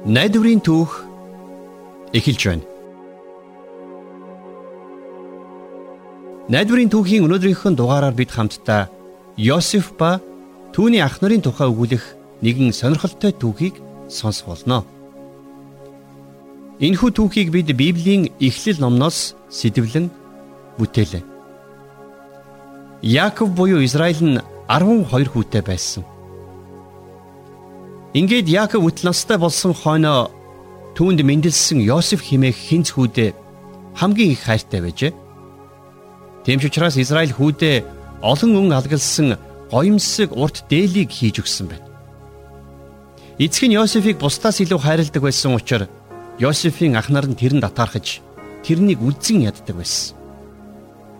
Найдварын түүх эхэлж байна. Найдварын түүхийн өнөөдрийнхэн дугаараар бид хамтдаа Йосеф ба түүний ах нарын тухай өгүүлэх нэгэн сонирхолтой түүхийг сонсох болно. Энэхүү түүхийг бид Библийн Эхлэл номноос сэдэвлэн бүтээлээ. Яаков буюу Израиль нь 12 хүүтэй байсан. Ингээд Яаков үт настай болсон хойноо түүнд мэндэлсэн Йосеф химээх хинц хүүдээ хамгийн их хайртай байжээ. Тэмч учраас Израиль хүүдээ олон өн алгалсан гоёмсог урт дээлийг хийж өгсөн байна. Эцэг нь Йосефийг бусдаас илүү хайрладаг байсан учраас Йосефийн ах нар нь тэрэнд атаархаж тэрнийг үдзэн яддаг байсан.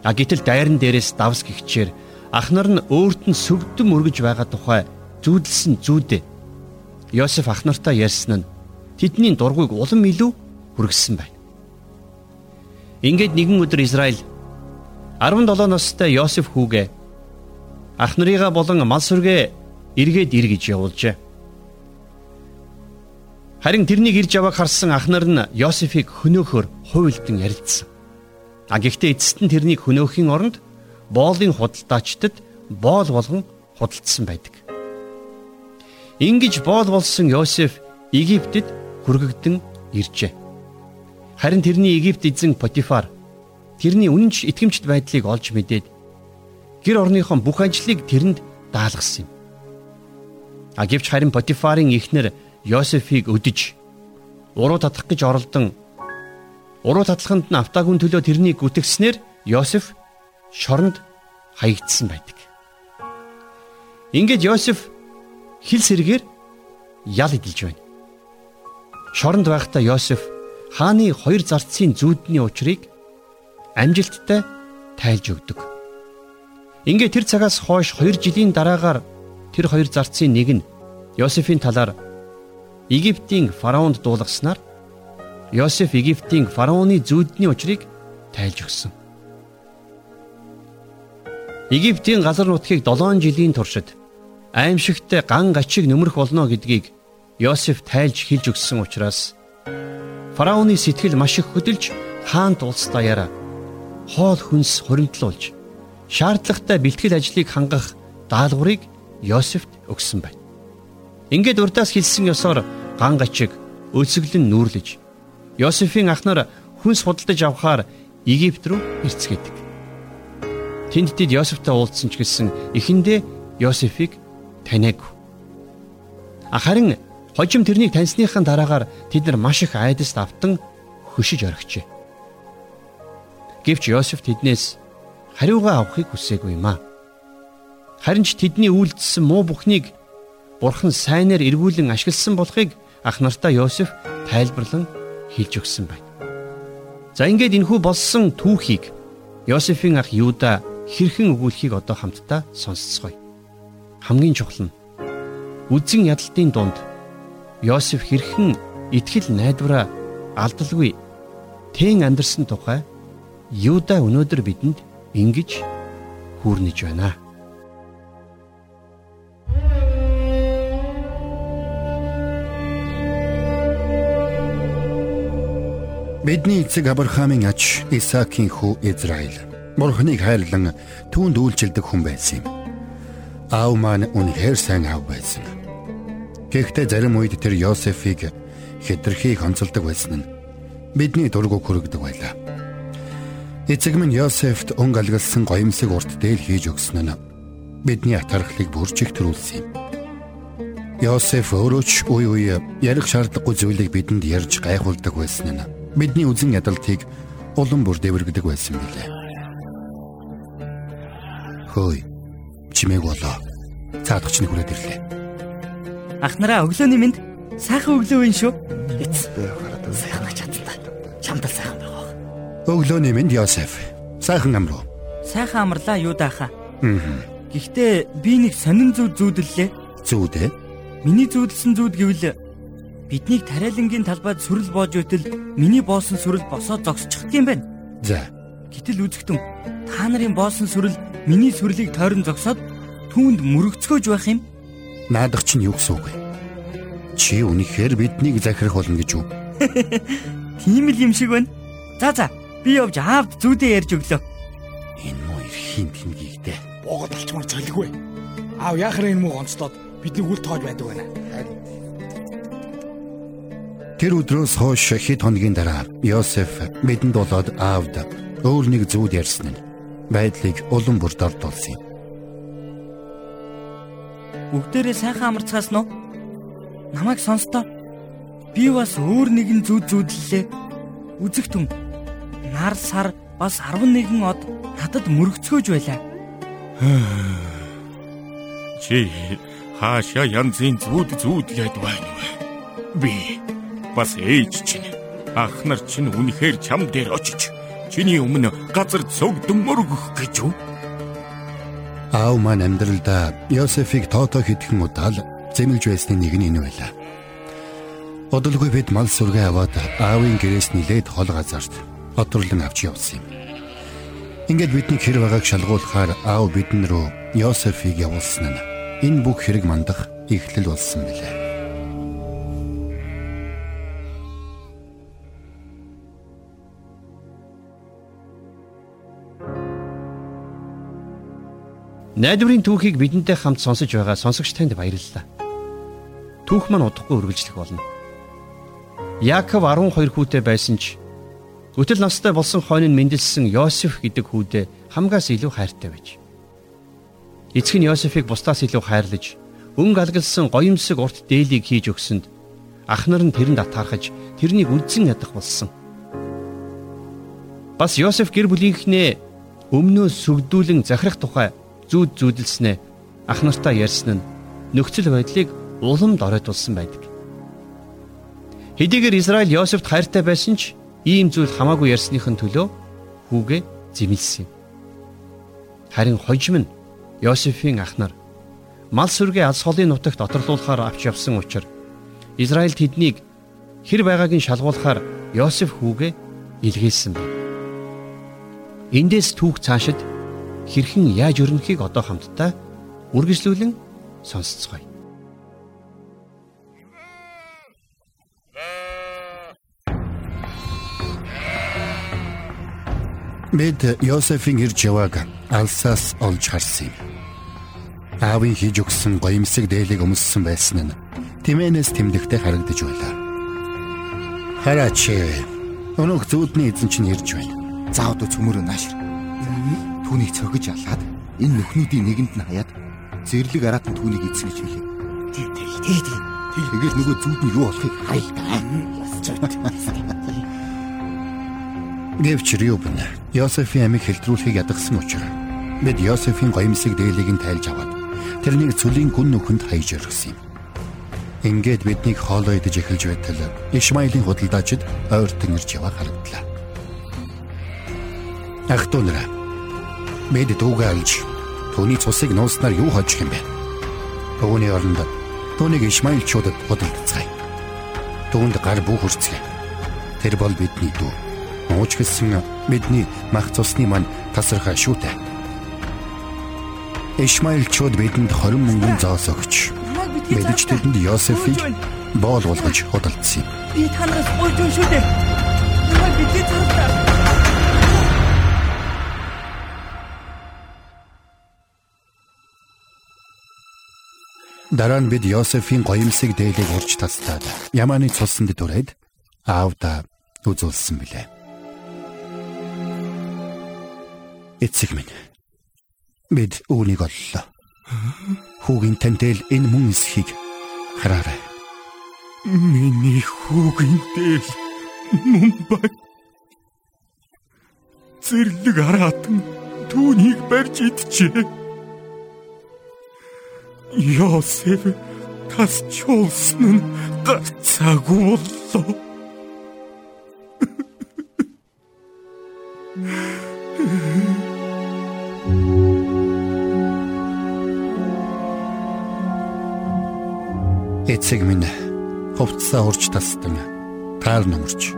А гэтэл дайран дээрээс давс гихчээр ах нар нь өөрт нь сөвдөн өргөж байгаа тухай зүүдэлсэн зүүдээ Йосеф ах нартаа ярьсан нь тэдний дургүйг улам илүү хүргэсэн байна. Ингээд нэгэн өдөр Израиль 17 настай Йосеф хүүгээ ах нарыгаа болон мал сүргээ эргээд ир гэж явуулжээ. Харин тэрнийг ирж яваг харсан ах нар нь Йосефийг хөнөөхөөр хуйлдан ярилцсан. А гэхдээ эцэст нь тэрнийг хөнөөхийн оронд боолын худалдаачдад боол болгон худалдсан байдаг. Ингиж боол болсон Йосеф Египтэд хүргэгдэн иржээ. Харин тэрний Египт эзэн Потифар тэрний үнэнч итгэмжт байдлыг олж мэдээд гэр орныхон бүх ажлыг тэрэнд даалгасан юм. А гэвч харин Потифарын эхнэр Йосефийг өдөж уруу татах гэж оролдон уруу татлаханд нь автаагүй төлөө тэрнийг гүтгснээр Йосеф шоронд хаягдсан байдаг. Ингээд Йосеф хил сэргээр ял идэлж байна. Шоронд байхдаа Йосеф хааны хоёр зарцын зүүдний учрыг амжилттай тайлж өгдөг. Ингээ тэр цагаас хойш 2 жилийн дараагаар тэр хоёр зарцын нэг нь Йосефийн талаар Египтийн фараонд дуулгаснаар Йосеф Египтийн фараоны зүүдний учрыг тайлж өгсөн. Египтийн газар нутгийг 7 жилийн туршид аимшигтай ган гачиг нөмрөх болно гэдгийг Йосеф тайлж хэлж өгсөн учраас фараоны сэтгэл маш их хөдөлж хаант улс даяараа хоол хүнс хуримтлуулж шаардлагатай бэлтгэл ажлыг хангах даалгаврыг Йосефт өгсөн байна. Ингээд урдаас хэлсэн ёсоор ган гачиг өлсгөлн нүүрлэж Йосефийн ах нар хүнс худалдаж авахаар Египт рүү ирцгээдэг. Тэнд тэд Йосефтай уулзсан ч гэсэн эхэндээ Йосефийг таниагүй. Харин хожим тэрнийг таньсныхаа дараагаар тэд нар маш их айдаст автан хөшиж орхижээ. Гэвч Йосеф тэднээс хариугаа авахыг хүсээгүй юм а. Харин ч тэдний үйлдэлсэн муу бүхнийг Бурхан сайнаар эргүүлэн ашигласан болохыг ах нартаа Йосеф тайлбарлан хэлж өгсөн байна. За ингээд энхүү болсон түүхийг Йосефийн ах Юда хэрхэн өгүүлэхийг одоо хамтдаа сонсцгоё хамгийн чухал нь үзэн ядалтын дунд Йосеф хэрхэн итгэл найдвараа алдалгүй тэн амьдарсан тухай Юда өнөөдөр бидэнд ингэж хүүрнэж байна. Бидний эцэг Авраамийн аж Исаакийн хүү Израиль Бурхныг хайрлан түүнд үйлчилдэг хүн байсан юм аав маань үнэхээр сайн аав байсан. Гэхдээ зарим үед тэр Йосефийг хэтэрхийг онцолдог байсан нь бидний дургуг хүрэгдэг байлаа. Эцэг минь Йосефт өнг алгалсан гоёмсог урт дээл хийж өгсөн нь бидний атархлыг бүржих төрүүлсэн юм. Йосеф өөрөө ч үе үе ярих шаардлагагүй зүйлийг бидэнд ярьж гайхуулдаг байсан нь бидний үзен ядалтыг улам бүр дэвэргдэг байсан билээ. Хөөе чимээг болоо. Цаадагч нэг хүрээд ирлээ. Ах нараа өглөөний минь сайхан өглөө вэ шүү. Эц. Сайхан ач чадлаа. Чамдал сайхан байгаа. Өглөөний минь Йосеф. Сайхан амруу. Сайхан амрлаа юу даахаа. Аа. Гэхдээ би нэг сонин зүуд зүүдлээ. Зүүд ээ? Миний зүүдэлсэн зүүд гэвэл биднийг тариалангийн талбайд сүрэл боож өтөл миний боосон сүрэл босоод зогсчихд юм байна. За. Гэтэл үзэгтэн та нарын боосон сүрэл миний сүрлийг тойрон зогсоод түүнд мөрөгцгөөж байх юм. Наадах чинь юу гэсэн үг вэ? чи үнэхээр биднийг захирах болно гэж үү? Тийм л юм шиг байна. За за би явж аавд зүүдээ ярьж өглөө. Энэ муу эрхийн тэмгийгтэй. Богод алчмаар цалиггүй. Аав яхаар энэ муу гонцлоод бидний үл тоож байдаг байна. Тэр өдрөөс хойш хэд хоногийн дараа Йосеф бидэнд болоод аавд өөр нэг зүуд ярьсан нь байдлыг улам бүр дордуулсан юм. Бүгдээрээ сайхан амарцгаас нь намайг сонстоо. Би бас өөр нэгэн зүуд зүудлээ. Үзэгтэн нар сар бас 11 од надад мөрөгцгөөж байлаа. Чи хаашаа янзын зүуд зүуд яд байна вэ? Би бас ээж чинь ах нар чинь үнэхээр чам дээр очиж чиний өмнө газар цогдмор өгөх гэж үү? Аав маань амьдралдаа Йосефийг тоотоо хэдхэн удаа л зэмлж байсны нэг нь энэ байлаа. Одолгүй бид мал сүргээ аваад аавын гэрээс нилээд хол газарт оторлон авч явсан юм. Ингээд бидний хэр байгааг шалгуулахаар аав бидэн рүү Йосефийг явуулсан нь энэ бүх хэрэг мандах эхлэл болсон билээ. Найдварын түүхийг бидэнтэй хамт сонсож байгаа сонсогч танд баярлалаа. Түүх маань удахгүй үргэлжлэх болно. Яаков 12 хүүтэй байсан ч гүтэл настай болсон хойно мэндэлсэн Йосеф гэдэг хүүдээ хамгаас илүү хайртай байж. Эцэг нь Йосефийг бусдаас илүү хайрлаж, өнгө алгалсан гоёмсог урт дээлийг хийж өгсөнд ах нар нь тэрэнд атаархаж тэрнийг үдсэн ядах болсон. Бас Йосеф гэр бүлийнхнээ өмнөөс сүгдүүлэн захирах тухай зүүд зүүдэлснээ ах нартаа ярьсан нь нөхцөл байдлыг уламд оройтулсан байдаг. Хэдийгээр Израиль Йосефт хайртай байсан ч ийм зүйл хамаагүй ярьсныхын төлөө хүүгээ зэмлсэн юм. Харин хожим нь Йосефийн ах нар мал сүргээ алс холын нутагт оторлуулахаар авч явсан учраас Израиль тэднийг хэр байгааг нь шалгуулахаар Йосеф хүүгээ илгээсэн байна. Эндээс түүх цаашид хэрхэн яаж өрнөхийг одоо хамтдаа үргэлжлүүлэн сонсцгоё. Бид Йосефийн ирж явааг алсаас олж харсан юм. Аавын хийж өгсөн гоёмсог дээлийг өмссөн байсан нь тэмээнээс тэмдэгтэй харагдаж байлаа. Хараач. Өнөөх зүудний эзэн чинь ирж байна. Заавд цөмөрөө наашир. Түүнийг цогж алаад энэ нөхнүүдийн нэгэнд нь хаяад зэрлэг араатан түүнийг эзэн гэж хэлээ. Тэг тэг тэг тэг. Тэгэл нөгөө зүуд нь юу болохыг хайлтаа. Гэвч Рюбен Йосефийн амийг хэлтрүүлэхийг ядгсан учраас бид Йосефийн гоёмсог дээлийг нь тайлж аваад тэрнийг цөлийн гүн нүхэнд хаяж өргөсөн юм. Ингээд биднийг хоолоо идэж эхэлж байтал Ишмаилийн худалдаачид ойртон ирж яваа харагдлаа. Ах トゥ нараа Бид дүүгээ алж түүний цусыг нууснаар юу хожих юм бэ? Түүний оронд түүнийг Ишмаилчуудад худалдацгаая. Түүнд гар бүх хүрцгээе. Тэр бол бидний дүү. Нууч гэсэн бидний мах цусны мань тасархаа шүүтэй. Ишмаилчууд бидэнд 20 мөнгөний зоос өгч мэдж тэдэнд Йосефийг боол болгож худалдсан юм. Би танаас гойж шүү дээ. Намайг бидний цаастаа Дараа нь бид Йосефийн гоёмсыг дээлийг урьж тастаад Яманы цулсанд дүрээд аавда үзүүлсэн билээ. Эцэг минь бид үүнийг оллоо. Хүүгийн тантэл энэ мөн эсхийг хараарай. Миний хүүгийн дээл мөн бай. Зэрлэг араатан түүнийг барьж идчихэ. Йосеф тасчулсан нь гарцаагүй боллоо. Эцэг минь хувцсаа урж тасдан таар нөмөрч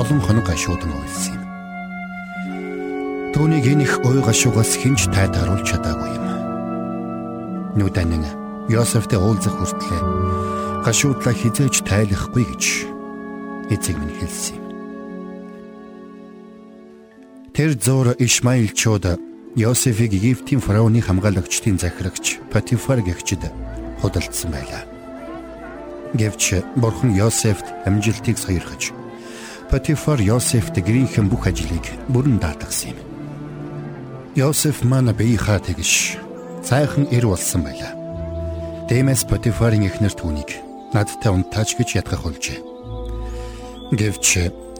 олон хоног гашуудан уйлсан юм. Түүнийг энэ их ой гашуугаас хинж тайд харуулж чадаагүй юм нүдэн Йосефтэй уулзах хүртлээр гашуудлаа хизээж тайлахгүй гэж эцэг минь хэлсэн юм. Тэр зур Ишмаилчууд Йосефийг Египтийн фараоны хамгаалагчдын захирагч Патифар гэгчд худалдсан байлаа. Гэвч бурхан Йосефт амжилтыг саярхаж Патифар Йосефт гэрийнхэн бүх ажлыг бүрэн даатгсан юм. Йосеф маань биехаа тэгш сайхан ир болсон байлаа. Дэмэс Патифарын эхнэр түүнийг надтай унтаач гэж ятгах болжээ. Гэвч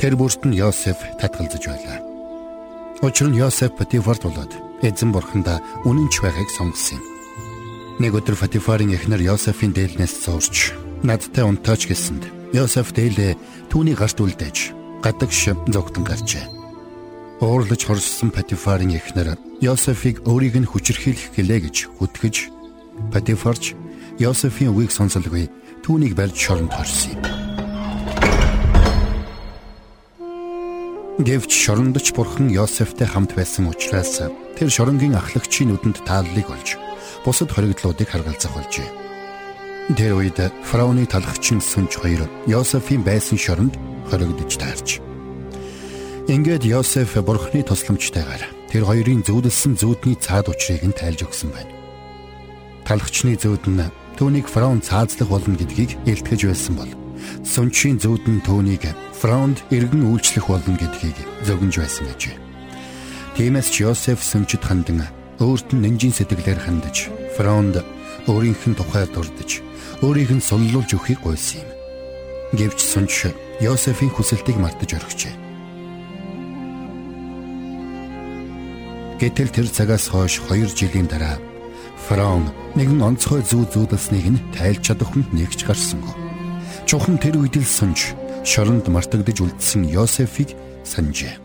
тэр бүрт нь Йосеф татгалзаж байлаа. Учир нь Йосеф Патифарт болоод эзэн бурхандаа үнэнч байхыг сонгосон юм. Нэг өдөр Патифарын эхнэр Йосефийн дээлнээс зурж надтай унтаач гэсэнд Йосеф дээлээ түүний гарт үлдээж гадагш зогтон гарчээ. Уурлаж хорссон Патифарын эхнэр Йосефийг өөрийг нь хүчрхийлэх гэлээ гэж хүтгэж Патифарч Йосефийн үгийг сонсолгүй түүнийг барьж шоронд хорсон юм. Гэвч шорондч бурхан Йосефтэй хамт байсан учраас тэр шоронгийн ахлагчийн нүдэнд тааллыг олж бусад хоригдлуудыг харгалзах болжээ. Тэр үед фараоны талхчин сүнж хоёр Йосефийн байсан шоронд хоригдож таарч. Ингээд Йосеф бурханы тусламжтайгаар тэр хоёрын зөвлөсөн зүүдний цаад учрыг нь тайлж өгсөн байна. Талхчны зүүд нь түүнийг фараон цаазлах болно гэдгийг илтгэж байсан бол сүнчийн зүүд нь түүнийг фронт иргэн үйлчлэх болно гэдгийг зөгнж байсан гэж. Тиймээс ч Йосеф сүнчд хандан өөрт нь нэнжин сэтгэлээр хандаж фронт өөрийнх нь тухай дурдж өөрийг нь суллуулж өгөхийг гуйсан юм. Гэвч сүнч Йосефийн хүсэлтийг мартаж орхижээ. Гэтэл тэр цагаас хойш 2 жилийн дараа фараон нэгэн онцгой зүү зүүдэлснийг нь тайлж чадахын нэгч гарсангүй. Чухам тэр үед л сүнж шоронд мартагдж үлдсэн Йосефийг санджээ.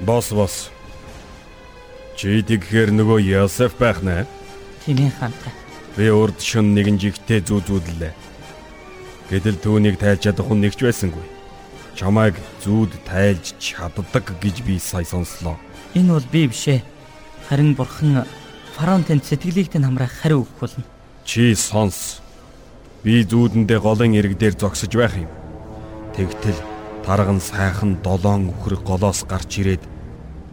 Бос бос. Чи тэгэхээр нөгөө Йосеф байх нэ? Тиний хамтаа. Би урд шөн нэгэн жигтэй зүү зүүдлээ. Гэтэл түүнийг тайлж чадах хүн нэгч байсангүй. Чамайг зүүд тайлж чаддаг гэж би сая сонслоо. Энэ бол би биш ээ. Харин бурхан фараон танд сэтгэлийг тань хамраах хариу өгөх болно. Чи сонс. Би зүүдэндээ голын ирэг дээр зогсож байх юм. Тэгтэл тарган сайхан долоон үхрэг голоос гарч ирээд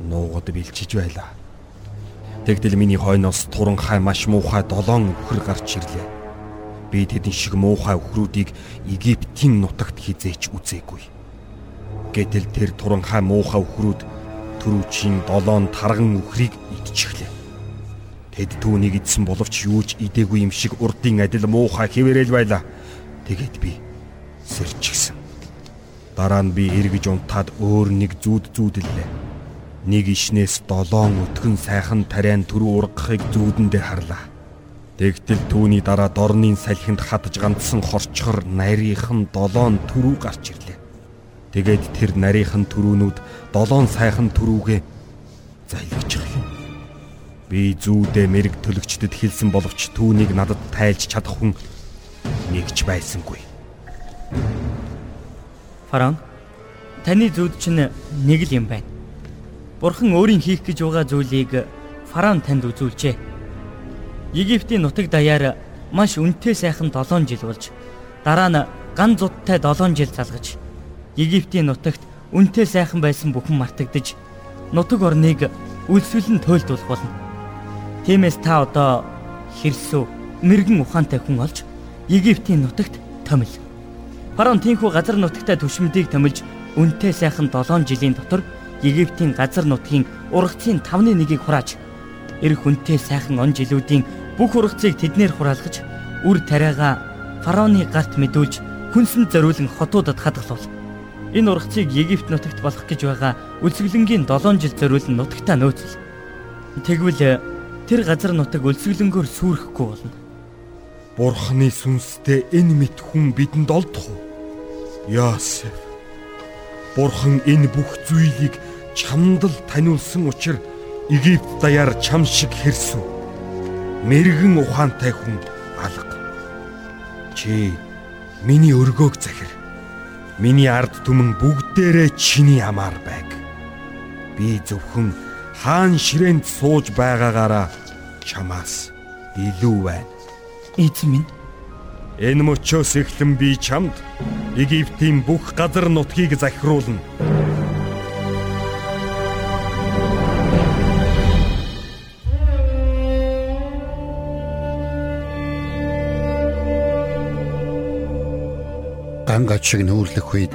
нуугад бэлчиж байлаа. Тэгтэл миний хойноос туранхай маш муухай долоон үхрэг гарч ирлээ би тэдэн шиг муухай өхрүүдийг Египтийн нутагт хизээч үзээгүй. Гэтэл тэр туранхай муухай өхрүүд төрүүчийн долоон тарган үхрийг идчихлээ. Тэд түүнийг идсэн боловч юу ч идээгүй юм шиг урдын адил муухай хിവэрэл байлаа. Тэгээд би сэрчгсэн. Дараа нь би эргэж унтаад өөр нэг зүүд зүүдлээ. Нэг ишнээс долоон өтгөн сайхан тариан төрөө ургахыг зүүдэндээ харлаа. Тэгтэл түүний дараа дорны салхинд хатж ганцсан хорчхор нарийнхан долоон төрүү гарч ирлээ. Тэгээд тэр нарийнхан төрүүнүүд долоон сайхан төрүүгээ залгиж юм. Би зүүдэ мэрэг төлөгчдөд хэлсэн боловч түүнийг надад тайлж чадах хүн нэгч байсангүй. Фаран таны зүүд чинь нэг л юм байна. Бурхан өөрийн хийх гэж байгаа зүйлийг Фаран танд үзүүлжээ Египтийн нутаг даяар маш үнэтэй сайхан 7 жил болж дараа нь ган зудтай 7 жил залгаж Египтийн нутагт үнэтэй сайхан байсан бүхэн мартагдж нутаг орныг үлсвэлэн туйлдуулах болно. Тиймээс та одоо хэрсүү мэрэгэн ухаантай хүн олж Египтийн нутагт томил. Фараон тийхүү газар нутагтай түшмдийг томилж үнэтэй сайхан 7 жилийн дотор Египтийн газар нутгийн ургацын 5-1-ийг хурааж эрх үнэтэй сайхан он жилүүдийн бүх ургацыг тэднэр хураалгаж үр тариагаа фараоны гарт мэдүүлж хүнсэнд зориулан хотуудад хадгалуул. Энэ ургацыг Египт нутагт болох гэж байгаа үлсгэлэнгийн 7 жил зориулан нутагтаа нөөцөл. Тэгвэл тэр газар нутаг үлсгэлэнгөөр сүрхэхгүй болно. Бурхны сүнстэй энэ мэт хүн бидэнд олдох уу? Яасеф. Бурхан энэ бүх зүйлийг чамд л таниулсан учраас Египт даяар чам шиг хэрсв. Мэргэн ухаантай хүн алга. Чи миний өргөөг захир. Миний ард түмэн бүгдээрээ чиний амаар байг. Би зөвхөн хаан ширээнд сууж байгаагаараа чамаас илүү байна. Эзэн минь Энэ мөчөөс эхлэн би чамд Египтийн бүх газар нутгийг захируулна. Гангач шиг нүүрлэх үед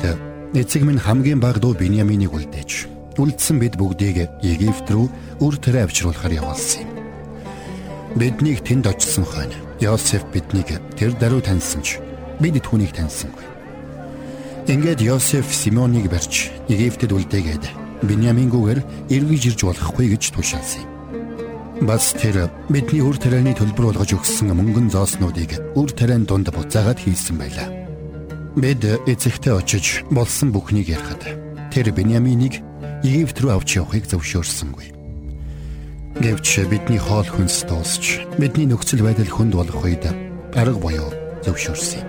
эцэг минь хамгийн баг дуу Биньяминийг үлдээж үлдсэн бид бүгдийг Египт рүү үр төрөө авчруулахар явуулсан юм. Биднийг тэнд очсон хойно Йосеф биднийг тэр даруй таньсан ч бид түүнийг таньсангүй. Ингээд Йосеф Симоныг барьж Египтэд үлдээгээд Биньямингүүгээр эргэж ирж болохгүй гэж тушаалсан юм. Бас тэр бидний үр тарианы төлбөр болгож өгсөн мөнгөн зооснуудыг үр тариан дунд буцаагаад хийсэн байлаа. Бид эцэгтэй очиж болсон бүхнийг ярихад тэр Беньяминийг Египт рүү авч явахыг зөвшөөрсөнгүй. Гэвч бидний хоол хүнс дуусч бидний нөхцөл байдал хүнд болох үед арга буюу зөвшөөрсөн.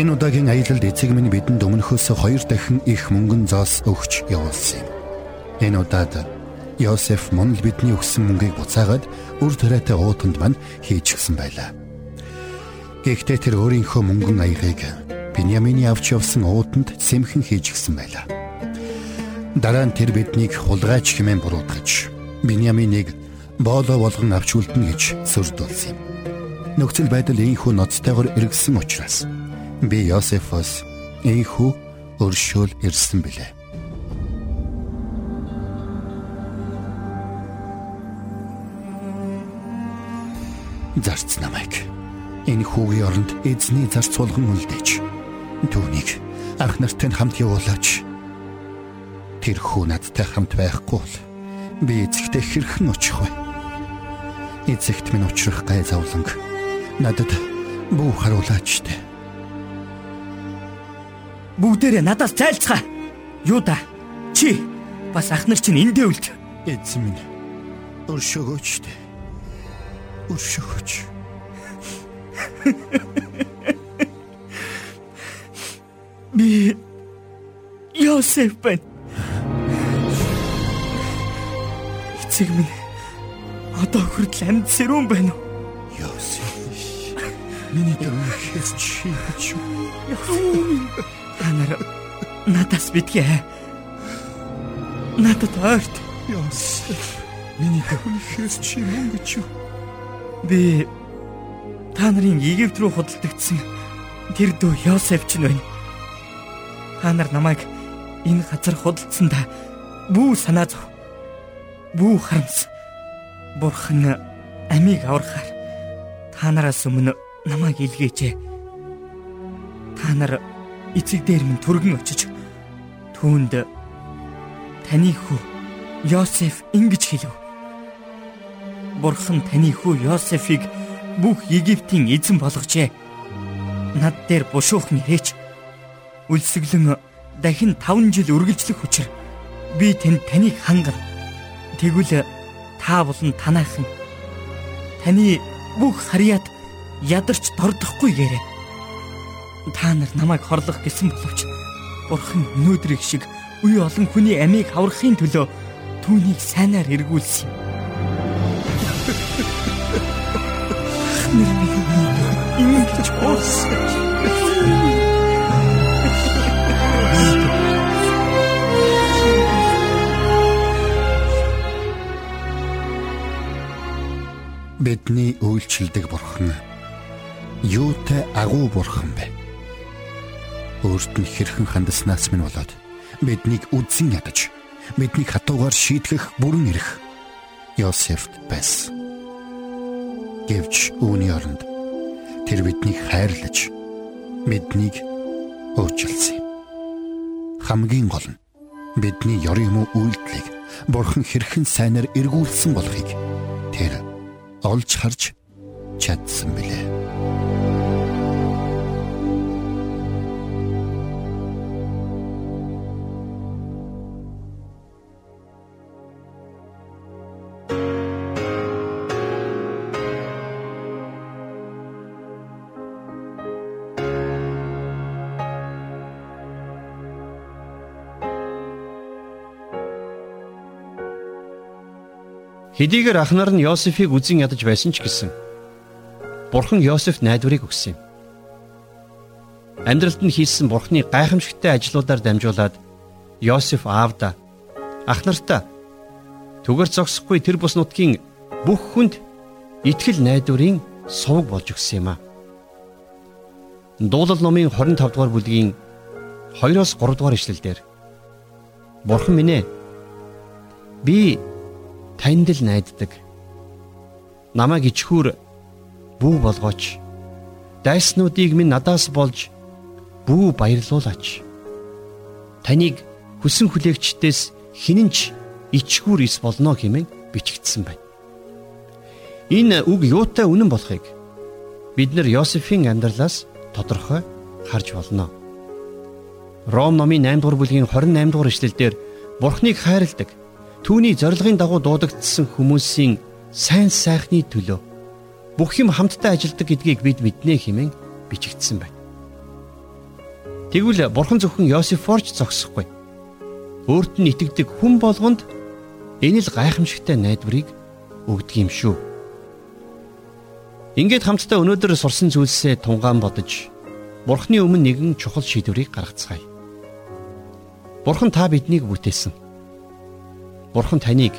Энэ удаагийн аялалд эцэг минь бидэнд өмнөхөөс хоёр дахин их мөнгөн зоос өгч явуулсан юм. Энэ удаад Йосеф мөн л бидний өгсөн мөнгийг буцаагаад үр тариатай уутанд манд хийчихсэн байлаа. Гэхдээ тэр өөрийнхөө мөнгөн аягийг Биньямины авч явсан ууданд сэмхэн хийж гисэн байлаа. Дараа нь тэр биднийг хулгайч хэмээн буруутгаж Биньяминыг боолоо болгон авч үлдэнэ гэж сүрдүүлсэн юм. Нөхцөл байдал ийхүү ноцтойгоор эргэсэн учраас би Йосефос ийхүү өршөөл ирсэн билээ. зарц намайг энэ хүүгийн оронд эзний зарц болгон үлдээж Түүнийг анх нартай хамт явуулаач. Тэр хүү надтай хамт байхгүй бол би эцэгтэй хэрхэн очих вэ? Эцэгт минь учрах гай завланг надад бүү харуулаач тэ. бүгдээрээ надаас зайлцгаа. Юу да? Чи бас ах нар чинь эндээ үлд. Эзэн минь өршөөгөөч тэ. Өршөөгөөч. Би Йосеф байна. Эцэг минь одоо хүртэл амьд сэрүүн байна уу? Йосеф. Миний дөрөвхөөс чи чи. Та нар надаас битгий. Надад ойрт. Йосеф. Миний дөрөвхөөс чи мөнгөч. Би та нарын Египт рүү худалдагдсан тэр дүү Йосеф ч нь байна. Та нар намайг энэ газар худалдсандаа бүү санаа зов. Бүү харамс. Бурхан амийг аврахаар та нараас өмнө намайг илгээжээ. Та нар эцэг дээр минь түргэн очиж түүнд таны хүү Йосеф ингэж хэлв. Бурхан таны хүү Йосефийг бүх Египтийн эзэн болгожээ. Над дээр бушуух нэрээч Үлсгэлэн дахин 5 жил үргэлжлэх хүчээр би тэнд таныг хангав. Тэгвэл та болон танаахан таны бүх харьяат ядарч дордохгүй гээрэ. Та нар намайг хорлох гэсэн боловч Бурхан өнөөдрийг шиг үе олон хүний амийг хаврахын төлөө түүнийг сайнаар эргүүлсэн юм. Ингэж уус. Бидний үйлчлдэг бурхан юутай агуу бурхан бэ? Өөрт нь хэрхэн хандаснаас минь болоод биднийг үдсэн ядаж биднийг хатуугаар шийтгэх бүрэн ирэх Йосефт байсан. Гэвч үүний оронд тэр биднийг хайрлаж биднийг уучлсан юм. Хамгийн гол нь бидний ёрын юм үйлдэлийг бурхан хэрхэн сайнаар эргүүлсэн болохыг тэр олж харж чадсан билээ. Хэдийгээр ах нар нь Йосефийг үзен ядаж байсан ч гэсэн Бурхан Йосефт найдварыг өгсөн юм. Амьдралд нь хийсэн Бурханы гайхамшигтай ажлуудаар дамжуулаад Йосеф аавда ах нартаа түгэр зогсохгүй тэр бус нутгийн бүх хүнд итгэл найдварын сувг болж өгсөн юм а. Дуулал номын 25 дугаар бүлгийн 2-оос 3 дугаар ишлэлдэр Бурхан минь ээ би танд л найддаг. Намайг ичхүр бүү болгооч. Дайснуудыг минь надаас болж бүү баярлуулаач. Таныг хүсэн хүлээгчдээс хинэнч ичхүр ис болно хэмээн бичигдсэн байна. Энэ үг юутай үнэн болохыг бид нар Йосефийн амьдралаас тодорхой харж болно. Ром номын 8 дугаар бүлгийн 28 дугаар эшлэлдэр Бурхныг хайрладаг, түүний зорилгын дагуу дуудагдсан хүмүүсийн сайн сайхны төлөө бүх юм хамтдаа ажилдаг гэдгийг бид мэднэ хэмээн бичигдсэн байна. Тэгвэл Бурхан зөвхөн Йосефорч зогсохгүй. Өөрт нь итгэдэг хүн болгонд энэ л гайхамшигтай найдварыг өгдөг юм шүү. Ингээд хамтдаа өнөөдөр сурсан зүйлсээ тунгаан бодож Бурхны өмнө нэгэн чухал шийдвэрийг гаргацгаая. Бурхан та биднийг бүтээсэн. Бурхан таныг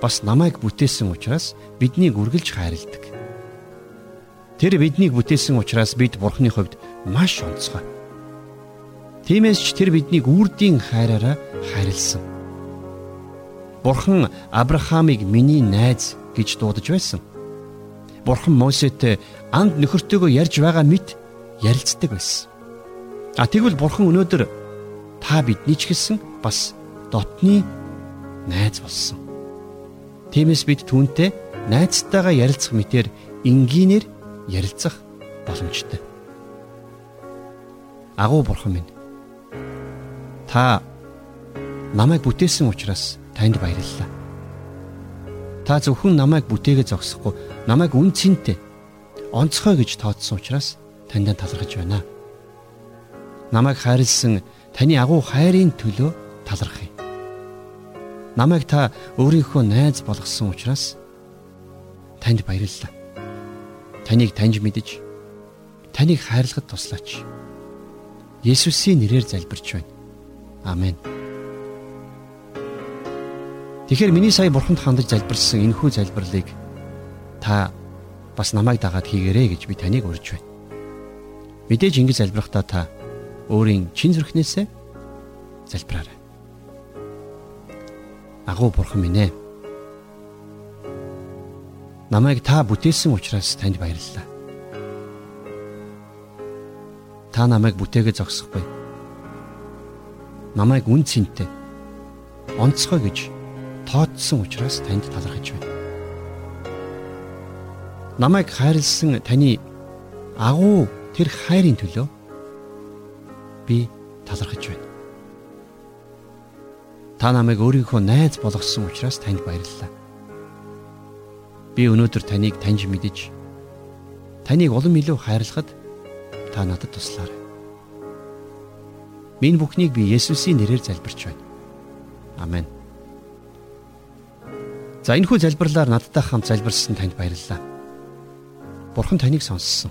бас намайг бүтээсэн учраас биднийг үргэлж хайрладаг. Тэр биднийг бүтээсэн учраас бид Бурханы хувьд маш онцгой. Тиймээс ч тэр биднийг үрдийн хайраараа хайрлсан. Бурхан Авраамыг миний найз гэж дуудаж байсан. Бурхан Мосетэй анд нөхөртөөгөө ярьж байгаа мэт ярилцдаг байсан. А тэгвэл Бурхан өнөөдөр та бидний ч гэсэн бас дотны найз болсон. Тиймээс бид түүнтэй найзтайгаа ярилцах мэтэр энгийнээр ярилцах боломжтой. Агуу бурхан минь. Та намайг бүтээсэн учраас танд баярлалаа. Та зөвхөн намайг бүтээгээ зогсохгүй, намайг үн цэнтэй онцгой гэж тооцсон учраас таньд талархаж байна. Намайг хайрлсан таны агуу хайрын төлөө талархъя. Намайг та өөрийнхөө найз болгосон учраас танд баярлалаа. Таныг таньж мэдэж таныг хайрлахад туслаач. Есүсийн нэрээр залбирч байна. Амен. Тэгэхээр миний сая бурханд хандаж залбирсан энэхүү залбирлыг та бас намайг дагаад хийгээрэй гэж би таныг урьж байна. Мэдээж ингэж залбирахдаа та өөрийн чин зүрхнээсээ залбираарай. Агуу бурхан минь ээ. Намайг та бүтээсэн учраас танд баярлалаа. Та намайг бүтээгээ зогсохгүй. Намайг үн цэнтэй онцгой гэж тооцсон учраас танд талархаж байна. Намайг хайрлсан таны агуу тэр хайрын төлөө би талархаж байна. Та намайг өөрийнхөө найз болгосон учраас танд баярлалаа. Би өнөөдөр таныг таньж мэдэж таныг улам илүү хайрлахад та надад туслаарай. Миний бүхнийг би Есүсийн нэрээр залбирч байна. Амен. За энэ хүү залбирлаар надтай хамт залбирсан танд баярлалаа. Бурхан таныг сонссон.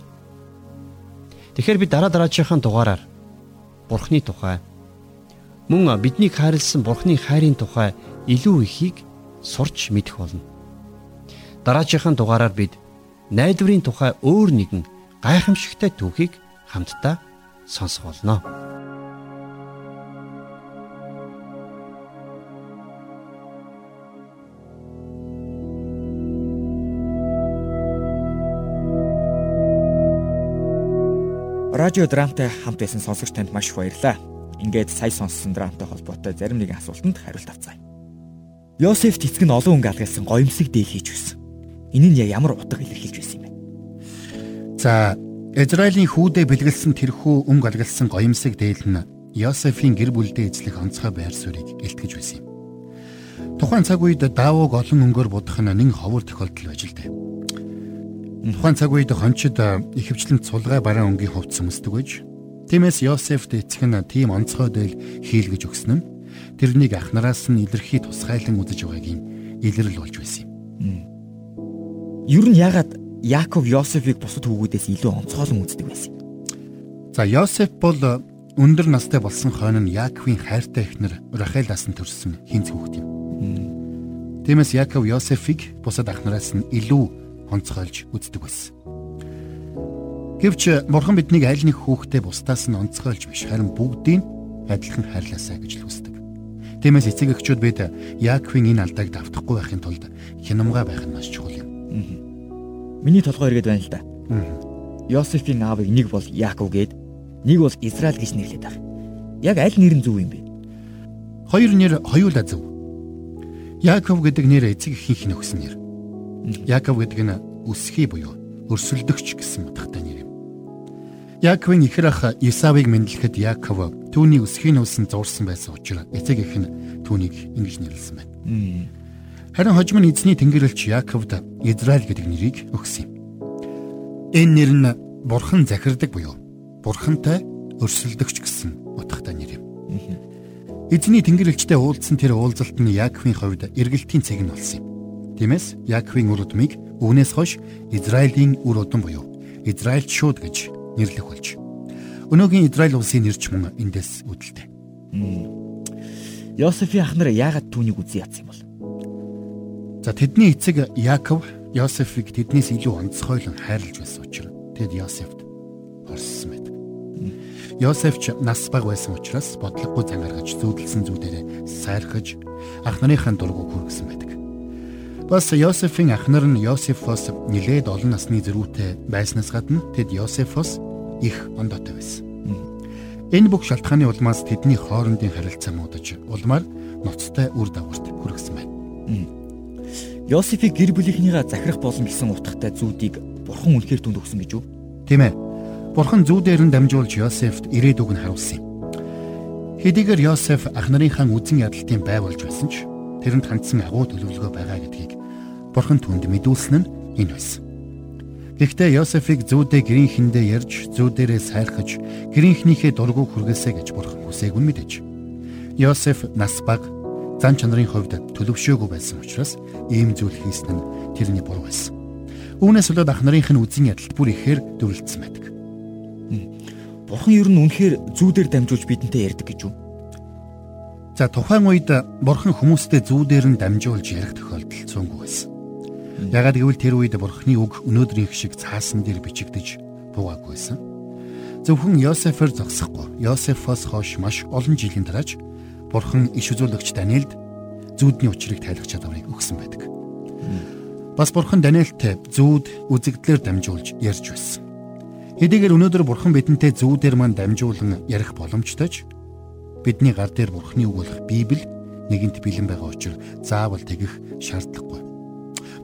Тэгэхээр би дараа дараагийн дугаараар Бурхны тухай мөн биднийг хайрлсан Бурхны хайрын тухай илүү ихийг сурч мэдэх болно. Дараагийн дугаараар бид найдварын тухай өөр нэгэн гайхамшигтай түүхийг хамтдаа сонсох болно. Радио драмтай хамт байсан сонсогч танд маш их баярлалаа. Ингээд сая сонссон драмтай холбоотой зарим нэгэн асуултанд хариулт авцгаая. Йосеф эцэг нь олон хүн галгалсан гоёмсог дээл хийж өгсөн. Энэ нь ямар утга илэрхийлж байсан юм бэ? За, Израилийн хүүдэ бэлгэлсэн тэрхүү өнгө алгалсан гоёмсог дээл нь Йосефийн гэр бүлдээ эзлэх онцгой байр суурийг илтгэж байсан юм. Тухайн цаг үед Давог олон өнгөөр будах нь нэн ховор тохиолдол байж л дээ. Тухайн цаг үед хончид ихэвчлэн цулгай бараан өнгийн хувцс өмсдөг байж тиймээс Йосефт эцэг нь тийм онцгой дээл хийлгэж өгсөн нь тэрнийг ах нараас нь илэрхий тусгайлан үзэж байгааг юм илрэл болж байсан юм. Ер нь ягаад Яаков Йосефийг бусад хүүгүүдээс илүү онцгойлон үздэг байсан юм? За Йосеф бол өндөр настай болсон хойно нь Яаковын хайртай эхнэр Рахелаас нь төрсэн хинц хүүхэд юм. Тиймээс Яаков Йосефийг бусад ахнараас нь илүү онцгойлж үздэг байсан. Гэвч бурхан биднийг аль нэг хүүхдээ бусдаас нь онцгойлж биш харин бүгдийг адилхан хайрлаасаа гэж л хүсдэг. Тиймээс эцэг эхчүүд бид Яаковын энэ алдааг давтахгүй байхын тулд хянамга байх нь маш чухал юм. Миний толгой иргэд байна л да. Йосефийн аавыг нэг бол Яаков гээд нэг бол Израиль гэж нэрлэдэг байх. Яг аль нэр нь зөв юм бэ? Хоёр нэр хоёулаа зөв. Яаков гэдэг нэр эцэг эхийнх нь өгсөн нэр. Яаков гэдэг нь өсхий буюу өрсөлдөгч гэсэн утгатай нэр. Яаковын ихэр ах Исавыг мэдлэхэд Яаков түүний өсхийн нүсэн зурсан байсан учраас эцэг эх нь түүнийг ингэж нэрлсэн байна. Харин хожим нь эзний тэнгэрлэгч Яаковд Израиль гэдэг нэрийг өгсөн юм. Энэ нэр нь бурхан захирдаг буюу бурхантай өрсөлдөгч гэсэн утгатай нэр юм. Эзний тэнгэрлэгчтэй уулзсан тэр уулзалт нь Яаковын хувьд эргэлтийн цаг нь болсон юм. Тиймээс Яаковын үр удмыг үүнээс хойш Израилийн үр удам буюу Израильч шууд гэж нэрлэх болж Өнөөгийн Израиль улсын нэрч мөн эндээс үүдэлтэй. Йосефийн ах нар яагаад түүнийг үзий ядсан юм бол? За тэдний эцэг Яаков Йосефийг тэднээс илүү онцгойлон хайрлаж байсан учраас тэд Йосефт орсон байдаг. Йосеф ч нас баг байсан учраас бодлогогүй зан гаргаж зүүдэлсэн зүүдэрээ сайрхаж ах нарынхаа дургуг хүргэсэн байдаг. Бас Йосефийн ах нар нь Йосефос нилээд олон насны зэрүүтэй байснаас гадна тэд Йосефос их ондоотой байсан. Энэ бүх шалтгааны улмаас тэдний хоорондын харилцаа муудаж улмаар ноцтой үр дагаварт хүргэсэн байна. Йосефийг гэр бүлийнхнийгаа захирах болно гэсэн утгатай зүүдийг бурхан үнэхээр түнд өгсөн гэж үү? Тийм ээ. Бурхан зүүдээр нь дамжуулж Йосефт ирээдүг нь харуулсан юм. Хэдийгээр Йосеф ах нарынхаа үзэн ядалтын бай болж байсан ч тэрэнд хандсан агуу төлөвлөгөө байгаа гэдгийг бурхан түнд мэдүүлсэн нь энэ байсан. Гэхдээ Йосефийг зүүдээ гэрийнхэндээ ярьж зүүдээрээ сайрхаж гэрийнхнийхээ дургуг хүргээсэй гэж бурхан хүсээг үн мэдэж. Йосеф нас баг зан чанарын хувьд төлөвшөөгүй байсан учраас ийм зүйл хийсэн нь тэрний буруу байсан. Үүнээс болоод ах нарынх нь үзэн ядалт бүр ихээр дөрлөдсөн байдаг. Бурхан ер нь үнэхээр зүүдээр дамжуулж бидэнтэй ярьдаг гэж үү? За тухайн үед бурхан хүмүүстэй зүүдээр нь дамжуулж ярих тохиолдол цөөнгүй байсан. Ягаад гэвэл тэр үед бурхны үг өнөөдрийнх шиг цаасан дээр бичигдэж буугаагүйсэн. Зөвхөн Йосефер зогсохгүй. Йосефоос хойш маш олон жилийн дараач бурхан иш үзүүлэгч Даниэлд зүудний учрыг тайлах чадварыг өгсөн байдаг. Бас бурхан Даниэлтэй зүуд үзэгдлэр дамжуулж ярьж байсан. Хэдийгээр өнөөдөр бурхан бидэнтэй зүудээр маань дамжуулан ярих боломжтой ч бидний гар дээр бурхны үг болох Библи нэгэнт бэлэн байгаа учраас заавал тэгэх шаардлагагүй.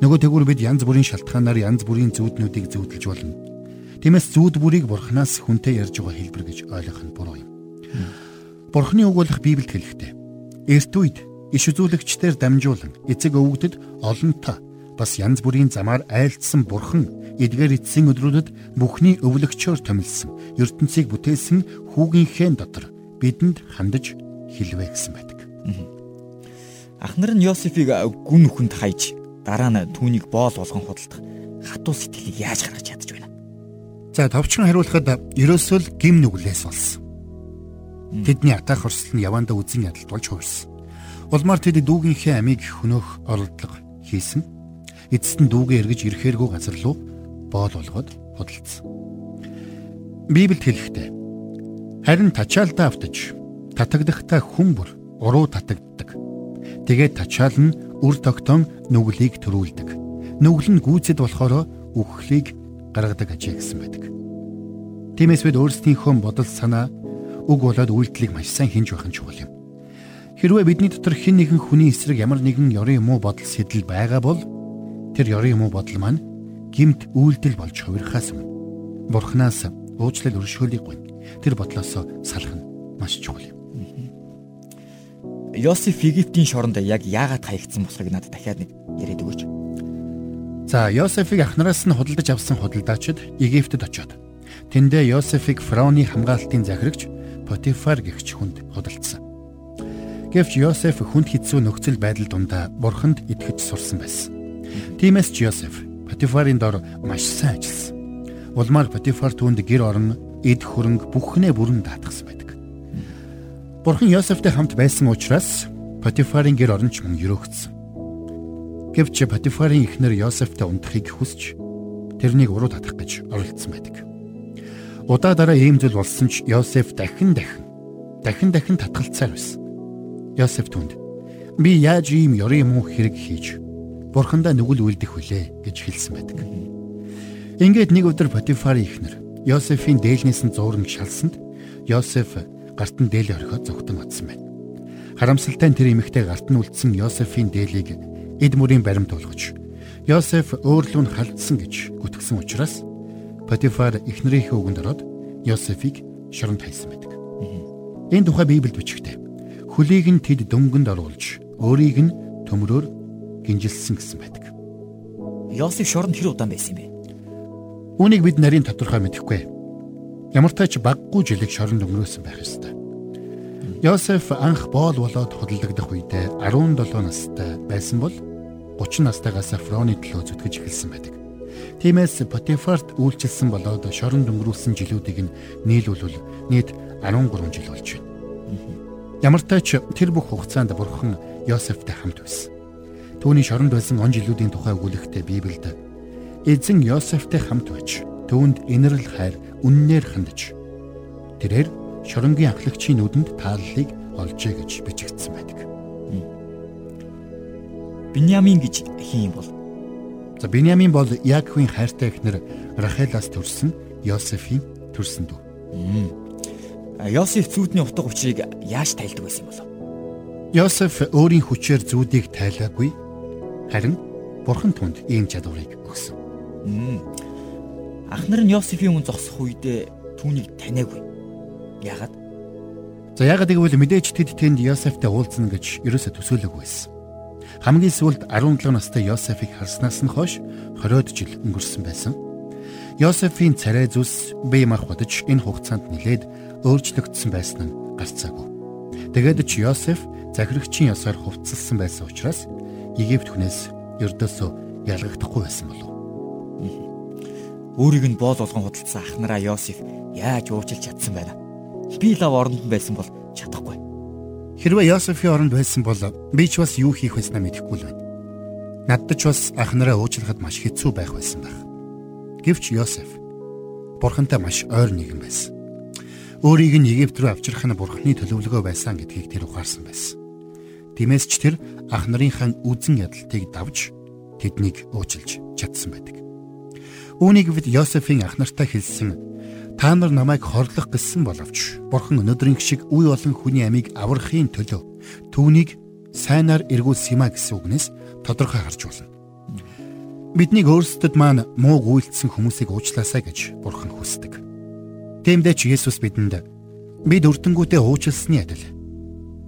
Нөгөө тэгвэр бид янз бүрийн шалтгаанаар янз бүрийн зүуднүүдийг зүудэлж болно. Тиймээс зүуд бүрийг бурхнаас хүнтэй ярьж байгаа хэлбэр гэж ойлгох нь буруу юм. Бурхны үг болох Библиэд хэлэхдээ эрт үед иш үзүүлэгчдээр дамжуулан эцэг өвгдөд олонтаа бас янз бүрийн замаар айлдсан бурхан эдгээр эцсийн өдрүүдэд бүхний өвлөгчөөр томилсон ертөнцийг бүтээсэн хүүгийнхээ дотор бидэнд хандаж хэлвэ гэсэн байдаг. Ахнар нь Йосефийг гүн нүхэнд хайж дараа нь түүнийг боол болгон худалдах хатуу сэтгэлийг яаж гаргаж ядаж байна. За товчхон хариулахад ерөөсөө л гим нүглээс болсон. Тэдний атаах хорслол нь явандаа үзэн ядалт болж хувирсан. Улмаар тэд дүүгийнхээ амийг хөнөөх оролдлого хийсэн. Эцэст нь дүүгээ эргэж ирэхээргүй газар руу боол болгоод худалдсан. Библиэд хэлэхдээ харин тачаалдаа автаж татагдахдаа хүн бүр уруу татагддаг. Тэгээд тачаал нь үр тогтоон нүглийг төрүүлдэг. Нүгэл нь гүйцэд болохоор үхлийг гаргадаг ажээ гэсэн байдаг. Тиймээс бид өөрсдийнхөө бодол санаа үг болоод үйлдэлийг маш сайн хинж байх нь чухал юм. Хэрвээ бидний дотор хэн нэгэн хүний эсрэг ямар нэгэн ёрын юм уу бодол сэтэл байгаа бол тэр ёрын юм уу бодол маань гимт үйлдэл болж хувирхаас өмнө бурхнаас уучлал өршөөлийг гуйна. Тэр бодлоос салах нь маш чухал юм. Йосеф Египтийн шоронд яг яагаад хаягдсан болохыг надад дахиад нэг яриад өгөөч. За Йосефийг ахнараас нь худалдаж авсан худалдаачид Египтэд очиод тэндээ Йосефийг фараоны хамгаалтын захирагч Потифар гэгч хүнд худалдсан. Гэвч Йосеф хүнд хэцүү нөхцөл байдал дундаа бурханд итгэж сурсан байсан. Тиймээс ч Йосеф Патифарын дор маш сайн ажилласан. Улмаар Патифар түүнд гэр орон эд хөрөнгө бүхнээ бүрэн даатгсан байдаг. Бурхан Йосефтэй хамт байсан учраас Патифарын гэр оронч мөн өрөөгдсөн. Гэвч Патифарын эхнэр Йосефтэй унтахыг хүсч тэрнийг уруу татах гэж оролдсон байдаг. Удаа дараа ийм зүйл болсон ч Йосеф дахин дахин дахин дахин татгалцаар байсан. Йосеф түнд би яаж ийм ёрын муу хэрэг хийж бурхандаа нүгэл үлдэх вүлээ гэж хэлсэн байдаг. Ингээд нэг өдөр Потифарын ихнэр Йосефийн дээлнээс нь зууран шалсанд Йосеф гарт нь дээлээ орхиод зогтон атсан байна. Харамсалтай нь тэр эмэгтэй гарт нь үлдсэн Йосефийн дээлийг эд мөрийн баримт болгож Йосеф өөрлөө нь халдсан гэж гүтгсэн учраас Потифар эхнэрийнхээ үгэнд ороод Йосефийг шоронд хайсан байдаг. Энэ тухай Библиэд бичигтэй. Хөлийг нь тэд дөнгөнд оруулж, өөрийг нь төмрөөр гинжилсэн гэсэн байдаг. Йосеф шоронд хэр удаан байсан юм бэ? Үүнийг бид нарийн тодорхой мэдэхгүй. Ямар ч баггүй жилиг шоронд өнгөрөөсөн байх ёстой. Йосеф анх боол болоод хөдөлгдөх үедээ 17 настай байсан бол 30 настайгаас Фроны төлөө зүтгэж эхэлсэн байдаг. Тиймээс Потифарт үйлчилсэн болоод шоронд өнгөрүүлсэн жилүүдийг нь нийлүүлвэл нийт 13 жил болж байна. Ямар ч тэр бүх хугацаанд Бурхан Йосефтэй хамт байсан. Түүний шоронд байсан он жилүүдийн тухай өгүүлэхдээ Библиэд эзэн Йосефтэй хамт байж түүнд инэрл хайр үннээр хандж тэрээр шоронгийн ахлагчийн нүдэнд тааллыг олжээ гэж бичигдсэн байдаг. Биньямин гэж хин юм бол За Биньямин бол Яаковын хайртай эхнэр Рахелаас төрсэн Йосефийн төрсөн дүү. Йосеф зүүдний утга учирыг яаж тайлдаг байсан юм бол? Йосеф өөрийн хүчээр зүүдийг тайлаагүй харин Бурхан түнд ийм чадварыг өгсөн. Ахнар нь Йосефийн өмнө зогсох үедээ түүнийг таниагүй. Яагаад? За яагаад гэвэл мэдээж тэд тэнд Йосефтэй уулзна гэж ерөөсө төсөөлөөгүй байсан. Хамгийн сүүлд 17 настай Йосефийг харснаас нь хойш 20 жил өнгөрсөн байсан. Йосефийн царай зүс бие махбодж энэ хугацаанд нилээд өөрчлөгдсөн байсан нь гарцаагүй. Тэгээд ч Йосеф захирагчийн ёсоор хувцалсан байсан учраас Египт хүнээс ердөөсөө ялгагдахгүй байсан болов. Өөрийг нь боол болгон худалдсан ахнараа Йосеф яаж уучлж чадсан байна? Би лав оронд байсан бол чадахгүй. Хэрвээ Йосефийн оронд байсан бол би ч бас юу хийх байснаа мэдэхгүй л байна. Надад ч бас анхнараа уучлахад маш хэцүү байх байсан байх. Гэвч Йосеф бурхантай маш ойр нэгэн байсан. Өөрийг нь Египт рүү авчрах нь бурхны төлөвлөгөө байсан гэдгийг тэр ухаарсан байсан. Тиймээс ч тэр ах нарынхаа үзэн ядалтыг давж тэднийг уучилж чадсан байдаг. Үүнийг бид Йосефийн ах нартай хэлсэн Та нар намайг хорлох гэсэн боловч Бурхан өнөөдрийн шиг үе олон хүний амийг аврахын төлөө түүнийг сайнаар эргүүлсэн юм а гэсэн үгнээс тодорхой харж болно. Биднийг өөрсдөд маань муу гүйлцсэн хүмүүсийг уучлаасай гэж Бурхан хүсдэг. Тиймдээ ч Есүс бидэнд бид өртөнгүүтээ уучлсны адил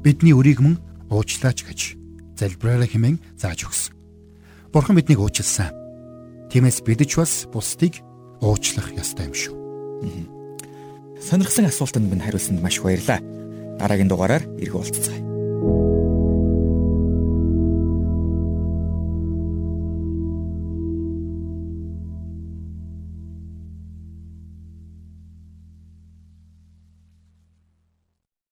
бидний өрийг мөн уучлаач гэж залбираараа хэмээн зааж өгсөн. Бурхан биднийг уучлсан. Тиймээс бид ч бас бусдыг уучлах ёстой юм шүү. Сонирхсан асуултанд минь хариулсанд маш их баярлалаа. Дараагийн дугаараар иргэ уулзцгаая.